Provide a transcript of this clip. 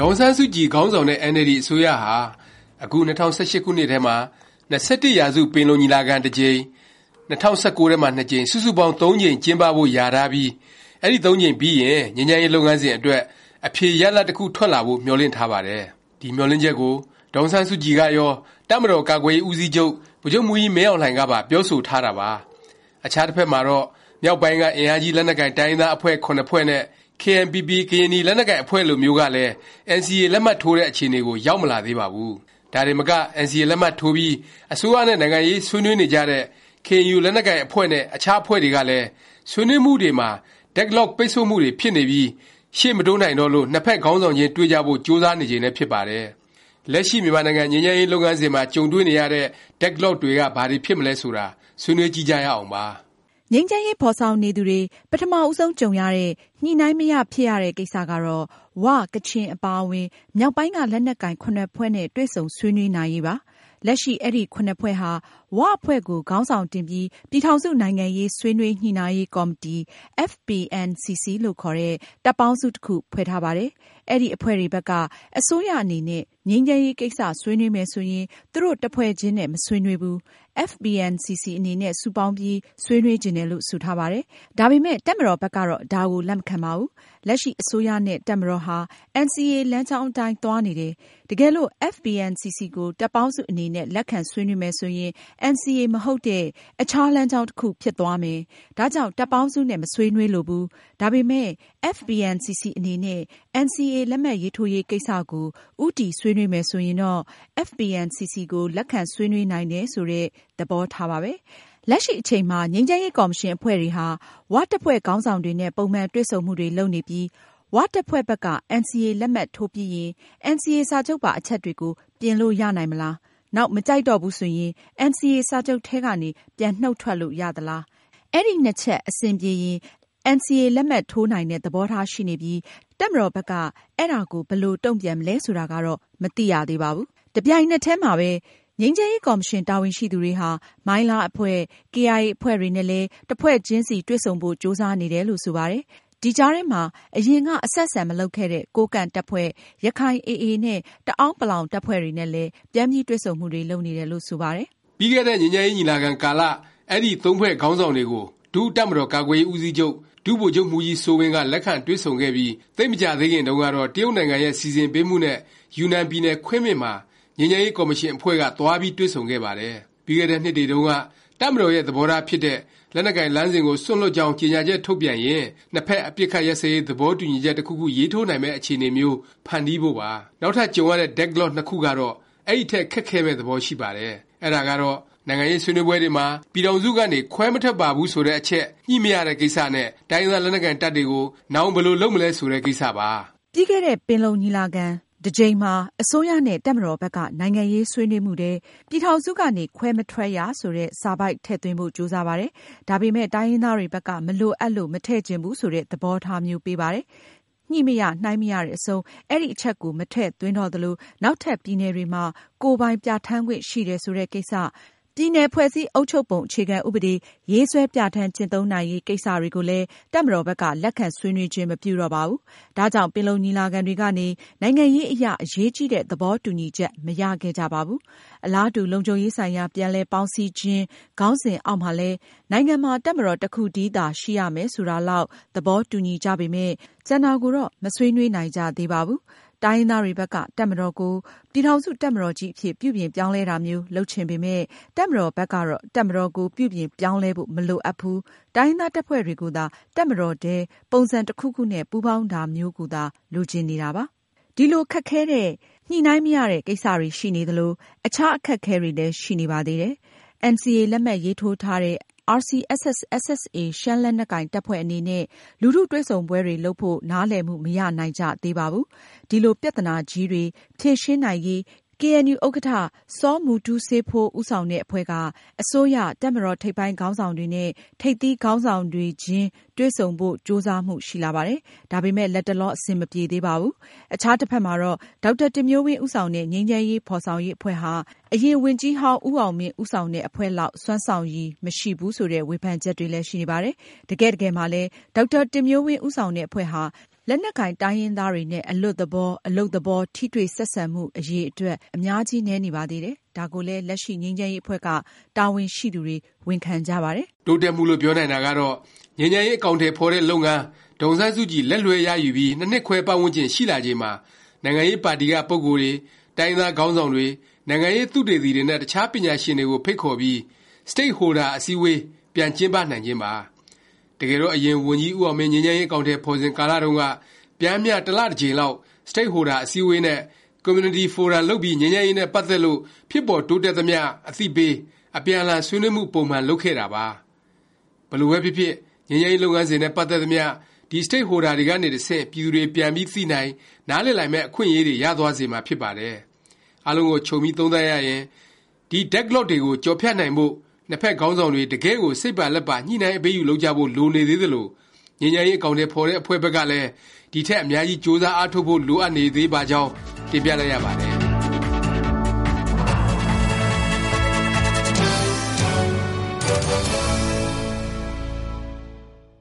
ဒေါ်အောင်ဆန်းစုကြည် ခေါင်းဆောင်တဲ့ အင်န်အယ်လ်ဒီ အစိုးရဟာ အခု ၂၀၁၈ ခုနှစ်ထဲမှာ ၂၁ ရာစု ပင်လုံညီလာခံ တစ်ကြိမ်၊၂၀၁၉ ထဲမှာကြိမ် စုစုပေါင်းကြိမ် ကျင်းပဖို့ လျာထားပြီး အဲဒီကြိမ်ပြီးရင် ငြိမ်းချမ်းရေး လုပ်ငန်းစဉ် အတွက် အဖြေရလာဒ် တစ်ခု ထွက်လာဖို့ မျှော်လင့်ထားပါတယ်။ဒီမျှော်လင့်ချက်ကို ဒေါ်အောင်ဆန်းစုကြည်ကရော၊တပ်မတော်ကာကွယ်ရေး ဦးစီးချုပ် ဗိုလ်ချုပ်မှူးကြီး မင်းအောင်လှိုင်ကပါ ပြောဆိုထားတာပါ။အခြားတစ်ဖက်မှာတော့ မြောက်ပိုင်းက အင်အားကြီး လက်နက်ကိုင် တိုင်းရင်းသား အဖွဲ့ ဖွဲ့နဲ့ KNPP ကရင်နီလက်နက်ကိုင်အဖွဲ့လိုမျိုးကလည်း NCA လက်မှတ်ထိုးတဲ့ အခြေအနေကို ရောက်မလာသေးပါဘူး။ဒါတင်မက NCA လက်မှတ်ထိုးပြီး အစိုးရနဲ့ နိုင်ငံရေး ဆွေးနွေးနေကြတဲ့ KNU လက်နက်ကိုင်အဖွဲ့နဲ့ အခြားအဖွဲ့တွေကလည်း ဆွေးနွေးမှုတွေမှာ Deadlock ပိတ်ဆို့မှုတွေ ဖြစ်နေပြီး ရှေ့မတိုးနိုင်တော့လို့ နှစ်ဖက် ခေါင်းဆောင်ချင်း တွေ့ကြဖို့ ကြိုးစားနေချိန်လည်း ဖြစ်ပါတယ်။လက်ရှိ မြန်မာနိုင်ငံ ငြိမ်းချမ်းရေး လုပ်ငန်းစဉ်မှာ ကြုံတွေ့နေရတဲ့ Deadlock တွေက ဘာတွေ ဖြစ်မလဲ ဆိုတာ ဆွေးနွေးကြည့်ကြရအောင်ပါ။ ငြိမ်းချမ်းရေး ဖော်ဆောင်နေသူတွေ ပထမဦးဆုံး ကြုံရတဲ့ ညှိနှိုင်းမရ ဖြစ်ရတဲ့ ကိစ္စကတော့ ဝ၊ကချင် အပါအဝင် မြောက်ပိုင်းက လက်နက်ကိုင် ဖွဲ့နဲ့ တွေ့ဆုံဆွေးနွေးနိုင်ရေးပါ။လက်ရှိ အဲဒီ ဖွဲ့ဟာ ၀ အဖွဲ့ကို ခေါင်းဆောင်တင်ပြီး ပြည်ထောင်စု နိုင်ငံရေး ဆွေးနွေးညှိနှိုင်းရေး ကော်မတီ FPNCC လို့ခေါ်တဲ့ တပ်ပေါင်းစု တစ်ခု ဖွဲ့ထားပါတယ်။ အဲဒီအဖွဲ့တွေဘက်က အစိုးရအနေနဲ့ ငြိမ်းချမ်းရေးကိစ္စ ဆွေးနွေးမယ်ဆိုရင် သူတို့ တစ်ဖွဲ့ချင်းနဲ့ မဆွေးနွေးဘူး၊ FPNCC အနေနဲ့ စုပေါင်းပြီး ဆွေးနွေးချင်တယ်လို့ ဆိုထားပါတယ်။ဒါပေမယ့် တပ်မတော်ဘက်ကတော့ ဒါကို လက်မခံပါဘူး။လက်ရှိ အစိုးရနဲ့ တပ်မတော်ဟာ NCA လမ်းကြောင်းအတိုင်း သွားနေတယ်၊တကယ်လို့ FPNCC ကို တပ်ပေါင်းစုအနေနဲ့ လက်ခံဆွေးနွေးမယ်ဆိုရင် NCA မဟုတ်တဲ့ အခြားလမ်းကြောင်း တစ်ခု ဖြစ်သွားမယ်၊ဒါကြောင့် တပ်ပေါင်းစုနဲ့ မဆွေးနွေးလိုဘူး၊ဒါပေမယ့် FPNCC အနေနဲ့ NCA လက်မှတ်ရေးထိုးရေးကိစ္စကို ဦးတည်ဆွေးနွေးမယ်ဆိုရင်တော့ FPNCC ကို လက်ခံဆွေးနွေးနိုင်တယ်ဆိုတဲ့ သဘောထားပါပဲ။လက်ရှိအချိန်မှာ ငြိမ်းချမ်းရေးကော်မရှင်အဖွဲ့တွေဟာ၀တပ်ဖွဲ့ခေါင်းဆောင်တွေနဲ့ ပုံမှန်တွေ့ဆုံမှုတွေလုပ်နေပြီး၀တပ်ဖွဲ့ဘက်က NCA လက်မှတ်ထိုးပြီးရင် NCA စာချုပ်ပါ အချက်တွေကို ပြင်လို့ရနိုင်မလား၊နောက် မကြိုက်တော့ဘူးဆိုရင် NCA စာချုပ်ထဲကနေ ပြန်နှုတ်ထွက်လို့ ရသလား၊အဲဒီ ချက် အဆင်ပြေရင် NCA လက်မှတ်ထိုးနိုင်တဲ့ သဘောထားရှိနေပြီး တပ်မတော်ဘက်က အဲဒါကို ဘယ်လို တုန့်ပြန်မလဲ ဆိုတာကတော့ မသိရသေးပါဘူး။တစ်ပြိုင်နက်တည်းမှာပဲ ငြိမ်းချမ်းရေး ကော်မရှင် တာဝန်ရှိသူတွေဟာ မိုင်းလားအဖွဲ့၊ KIA အဖွဲ့တွေနဲ့လည်း တစ်ဖွဲ့ချင်းစီ တွေ့ဆုံဖို့ ကြိုးစားနေတယ်လို့ ဆိုပါတယ်။ဒီကြားထဲမှာ အရင်က အဆက်အဆံ မလုပ်ခဲ့တဲ့ ကိုးကန့် တပ်ဖွဲ့၊ရခိုင် AA နဲ့ တအဲာန်းပလောင် တပ်ဖွဲ့တွေနဲ့လည်း ပြန်ပြီး တွေ့ဆုံမှုတွေ လုပ်နေတယ်လို့ ဆိုပါတယ်။ပြီးခဲ့တဲ့ ငြိမ်းချမ်းရေး ညီလာခံကာလ အဲဒီဖွဲ့ခေါင်းဆောင်တွေကို ဒုတပ်မတော် ကာကွယ်ရေး ဦးစီးချုပ် ဒုဗိုလ်ချုပ်မှူးကြီးစိုးဝင်းက လက်ခံတွေ့ဆုံခဲ့ပြီး သိပ်မကြာသေးခင်တုန်းကတော့ တရုတ်နိုင်ငံရဲ့ စီစဉ်ပေးမှုနဲ့ ယူနန်ပြည်နယ် ခွင်းမင်မှာ ငြိမ်းချမ်းရေး ကော်မရှင်အဖွဲ့က သွားပြီး တွေ့ဆုံခဲ့ပါတယ်။ပြီးခဲ့တဲ့နှစ်တွေတုန်းက တပ်မတော်ရဲ့ သဘောထားဖြစ်တဲ့ လက်နက်ကိုင်လမ်းစဉ်ကို စွန့်လွှတ်ကြောင်း ကြေငြာချက် ထုတ်ပြန်ရင် နှစ်ဖက် အပစ်အခတ် ရပ်စဲရေး သဘောတူညီချက် တစ်ခုခု ရေးထိုးနိုင်မယ့် အခြေအနေမျိုး ဖန်တီးဖို့ပါ။နောက်ထပ် ကြုံရတဲ့ Deadlock နှစ်ခုကတော့ အဲဒီထက် ခက်ခဲမယ့် သဘောရှိပါတယ်။အဲဒါကတော့ နိုင်ငံရေးဆွေးနွေးပွဲတွေမှာ ပြည်ထောင်စုကနေ ခွဲမထွက်ပါဘူး ဆိုတဲ့အချက် ညှိမရတဲ့ကိစ္စနဲ့ တိုင်းရင်းသား လက်နက်ကိုင်တပ်တွေကို နောင် ဘယ်လို လုပ်မလဲ ဆိုတဲ့ ကိစ္စပါ။ပြီးခဲ့တဲ့ ပင်လုံညီလာခံ တစ်ကြိမ်မှာ အစိုးရနဲ့ တပ်မတော်ဘက်က နိုင်ငံရေးဆွေးနွေးမှုထဲ ပြည်ထောင်စုကနေ ခွဲမထွက်ရ ဆိုတဲ့ စာပိုဒ် ထည့်သွင်းဖို့ ကြိုးစားပါတယ်။ဒါပေမယ့် တိုင်းရင်းသားတွေဘက်က မလိုအပ်လို့ မထည့်ချင်ဘူး ဆိုတဲ့ သဘောထားမျိုး ပေးပါတယ်။ညှိမရ၊နှိုင်းမရတဲ့အဆုံး အဲဒီ အချက်ကို မထည့်သွင်းတော့သလို၊နောက်ထပ် ပြည်နယ်တွေမှာ ကိုယ်ပိုင်ပြဌာန်းခွင့် ရှိတယ် ဆိုတဲ့ကိစ္စ၊ ပြည်နယ် ဖွဲ့စည်းအုပ်ချုပ်ပုံ အခြေခံဥပဒေ ရေးဆွဲပြဌာန်းကျင့်သုံးနိုင်ရေး ကိစ္စတွေကိုလည်း တပ်မတော်ဘက်က လက်ခံဆွေးနွေးခြင်း မပြုတော့ပါဘူး။ဒါကြောင့် ပင်လုံညီလာခံတွေကနေ နိုင်ငံရေးအရ အရေးကြီးတဲ့ သဘောတူညီချက် မရခဲ့ကြပါဘူး။အလားတူ လုံခြုံရေးဆိုင်ရာ ပြန်လည်ပေါင်းစည်းခြင်း ခေါင်းစဉ်အောက်မှာလည်း နိုင်ငံမှာ တပ်မတော် တစ်ခုတည်းသာ ရှိရမယ် ဆိုတာလောက် သဘောတူညီကြပေမယ့် ကျန်တာကိုတော့ မဆွေးနွေးနိုင်ကြသေးပါဘူး။ တိုင်းရင်းသားတွေဘက်က တပ်မတော်ကို ပြည်ထောင်စု တပ်မတော်ကြီးအဖြစ် ပြုပြင်ပြောင်းလဲတာမျိုး လုပ်ချင်ပေမယ့် တပ်မတော်ဘက်ကတော့ တပ်မတော်ကို ပြုပြင်ပြောင်းလဲဖို့ မလိုအပ်ဘူး၊တိုင်းရင်းသား တပ်ဖွဲ့တွေကိုသာ တပ်မတော်ထဲ ပုံစံ တစ်ခုခုနဲ့ ပူးပေါင်းတာမျိုးကိုသာ လိုချင်နေတာပါ။ဒီလို ခက်ခဲတဲ့ ညှိနှိုင်းမရတဲ့ ကိစ္စတွေ ရှိနေသလို၊အခြား အခက်အခဲတွေလည်း ရှိနေပါသေးတယ်။ NCA လက်မှတ်ရေးထိုးထားတဲ့ RCSS/SSA ရှမ်းလက်နက်ကိုင်တပ်ဖွဲ့အနေနဲ့ လူထုတွေ့ဆုံပွဲတွေလုပ်ဖို့ နားလည်မှု မရနိုင်ကြသေးပါဘူး။ဒီလို ပြသနာကြီးတွေ ဖြေရှင်းနိုင်ရေး ကေအဲန်ယူဥက္ကဌစောမူတူးစေးဖိုး ဦးဆောင်တဲ့အဖွဲ့က အစိုးရ၊တပ်မတော် ထိပ်ပိုင်းခေါင်းဆောင်တွေနဲ့ ထိပ်သီးခေါင်းဆောင်တွေချင်း တွေ့ဆုံဖို့ ကြိုးစားမှု ရှိလာပါတယ်။ဒါပေမယ့် လတ်တလော အဆင်မပြေသေးပါဘူး။အခြားတစ်ဖက်မှာတော့ ဒေါက်တာတင်မျိုးဝင်း ဦးဆောင်တဲ့ ငြိမ်းချမ်းရေး ဖော်ဆောင်ရေး အဖွဲ့ဟာ အရင် ဝန်ကြီးဟောင်း ဦးအောင်မင်း ဦးဆောင်တဲ့ အဖွဲ့လောက် စွမ်းဆောင်ရည် မရှိဘူး ဆိုတဲ့ ဝေဖန်ချက်တွေလည်း ရှိနေပါတယ်။တကယ့်တကယ်မှာလည်း ဒေါက်တာတင်မျိုးဝင်း ဦးဆောင်တဲ့ အဖွဲ့ဟာ လက်နက်ကိုင် တိုင်းရင်းသားတွေနဲ့ အလွတ်သဘော၊အလုပ်သဘော ထိတွေ့ဆက်ဆံမှု အရည်အတွက် အများကြီး နည်းနေပါသေးတယ်။ဒါကိုလည်း လက်ရှိ ငြိမ်းချမ်းရေး အဖွဲ့က တာဝန်ရှိသူတွေ ဝန်ခံကြပါတယ်။တိုးတက်မှုလို့ ပြောနိုင်တာကတော့ ငြိမ်းချမ်းရေး အကောင်အထည်ဖော်တဲ့ လုပ်ငန်း ဒေါ်အောင်ဆန်းစုကြည် လက်လွဲှရယူပြီး ၂ နှစ်ခွဲ ပတ်ဝန်းကျင် ရှိလာချိန်မှာ နိုင်ငံရေးပါတီက ပုဂ္ဂိုလ်တွေ၊တိုင်းရင်းသား ခေါင်းဆောင်တွေ၊နိုင်ငံရေး သုတေသီတွေနဲ့ အခြားပညာရှင်တွေကို ဖိတ်ခေါ်ပြီး Stakeholder အစည်းအဝေး ပြန်ကျင်းပနိုင်ခြင်းပါ။ တကယ်တော့ အရင် ဝန်ကြီးဦးအောင်မင်း ငြိမ်းချမ်းရေး အကောင်အထည် ဖော်စဉ်ကာလတုန်းက ပျမ်းမျှ တစ်လ တစ်ကြိမ်လောက် Stakeholder အစည်းအဝေးနဲ့ကွန်မြူနတီဖိုရမ်လုပ်ပြီး ငြိမ်းချမ်းရေးနဲ့ ပတ်သက်လို့ ဖြစ်ပေါ်တိုးတက်သမျှ အသိပေး၊အပြန်အလှန် ဆွေးနွေးမှု ပုံမှန် လုပ်ခဲ့တာပါ။ဘယ်လိုပဲဖြစ်ဖြစ် ငြိမ်းချမ်းရေး လုပ်ငန်းစဉ်နဲ့ ပတ်သက်သမျှ ဒီ Stakeholder တွေကနေ တဆင့် ပြည်သူတွေ ပြန်ပြီး သိနိုင်၊နားလည်နိုင်မယ့် အခွင့်အရေးတွေ ရသွားစေမှာ ဖြစ်ပါတယ်။အားလုံးကို ခြုံပြီး သုံးသပ်ရရင် ဒီ Deadlock တွေကို ကျော်ဖြတ်နိုင်ဖို့ နှစ်ဖက်ခေါင်းဆောင်တွေ တကယ့်ကို စိတ်ပါလက်ပါ ညှိနှိုင်းအပေးအယူ လုပ်ကြဖို့ လိုနေသေးသလို၊ငြိမ်းချမ်းရေး အကောင်အထည် ဖော်တဲ့ အဖွဲ့ဘက်ကလည်း ဒီထက် အများကြီး ကြိုးစားအားထုတ်ဖို့ လိုအပ်နေသေးပါကြောင်း တင်ပြလိုက်ရပါတယ်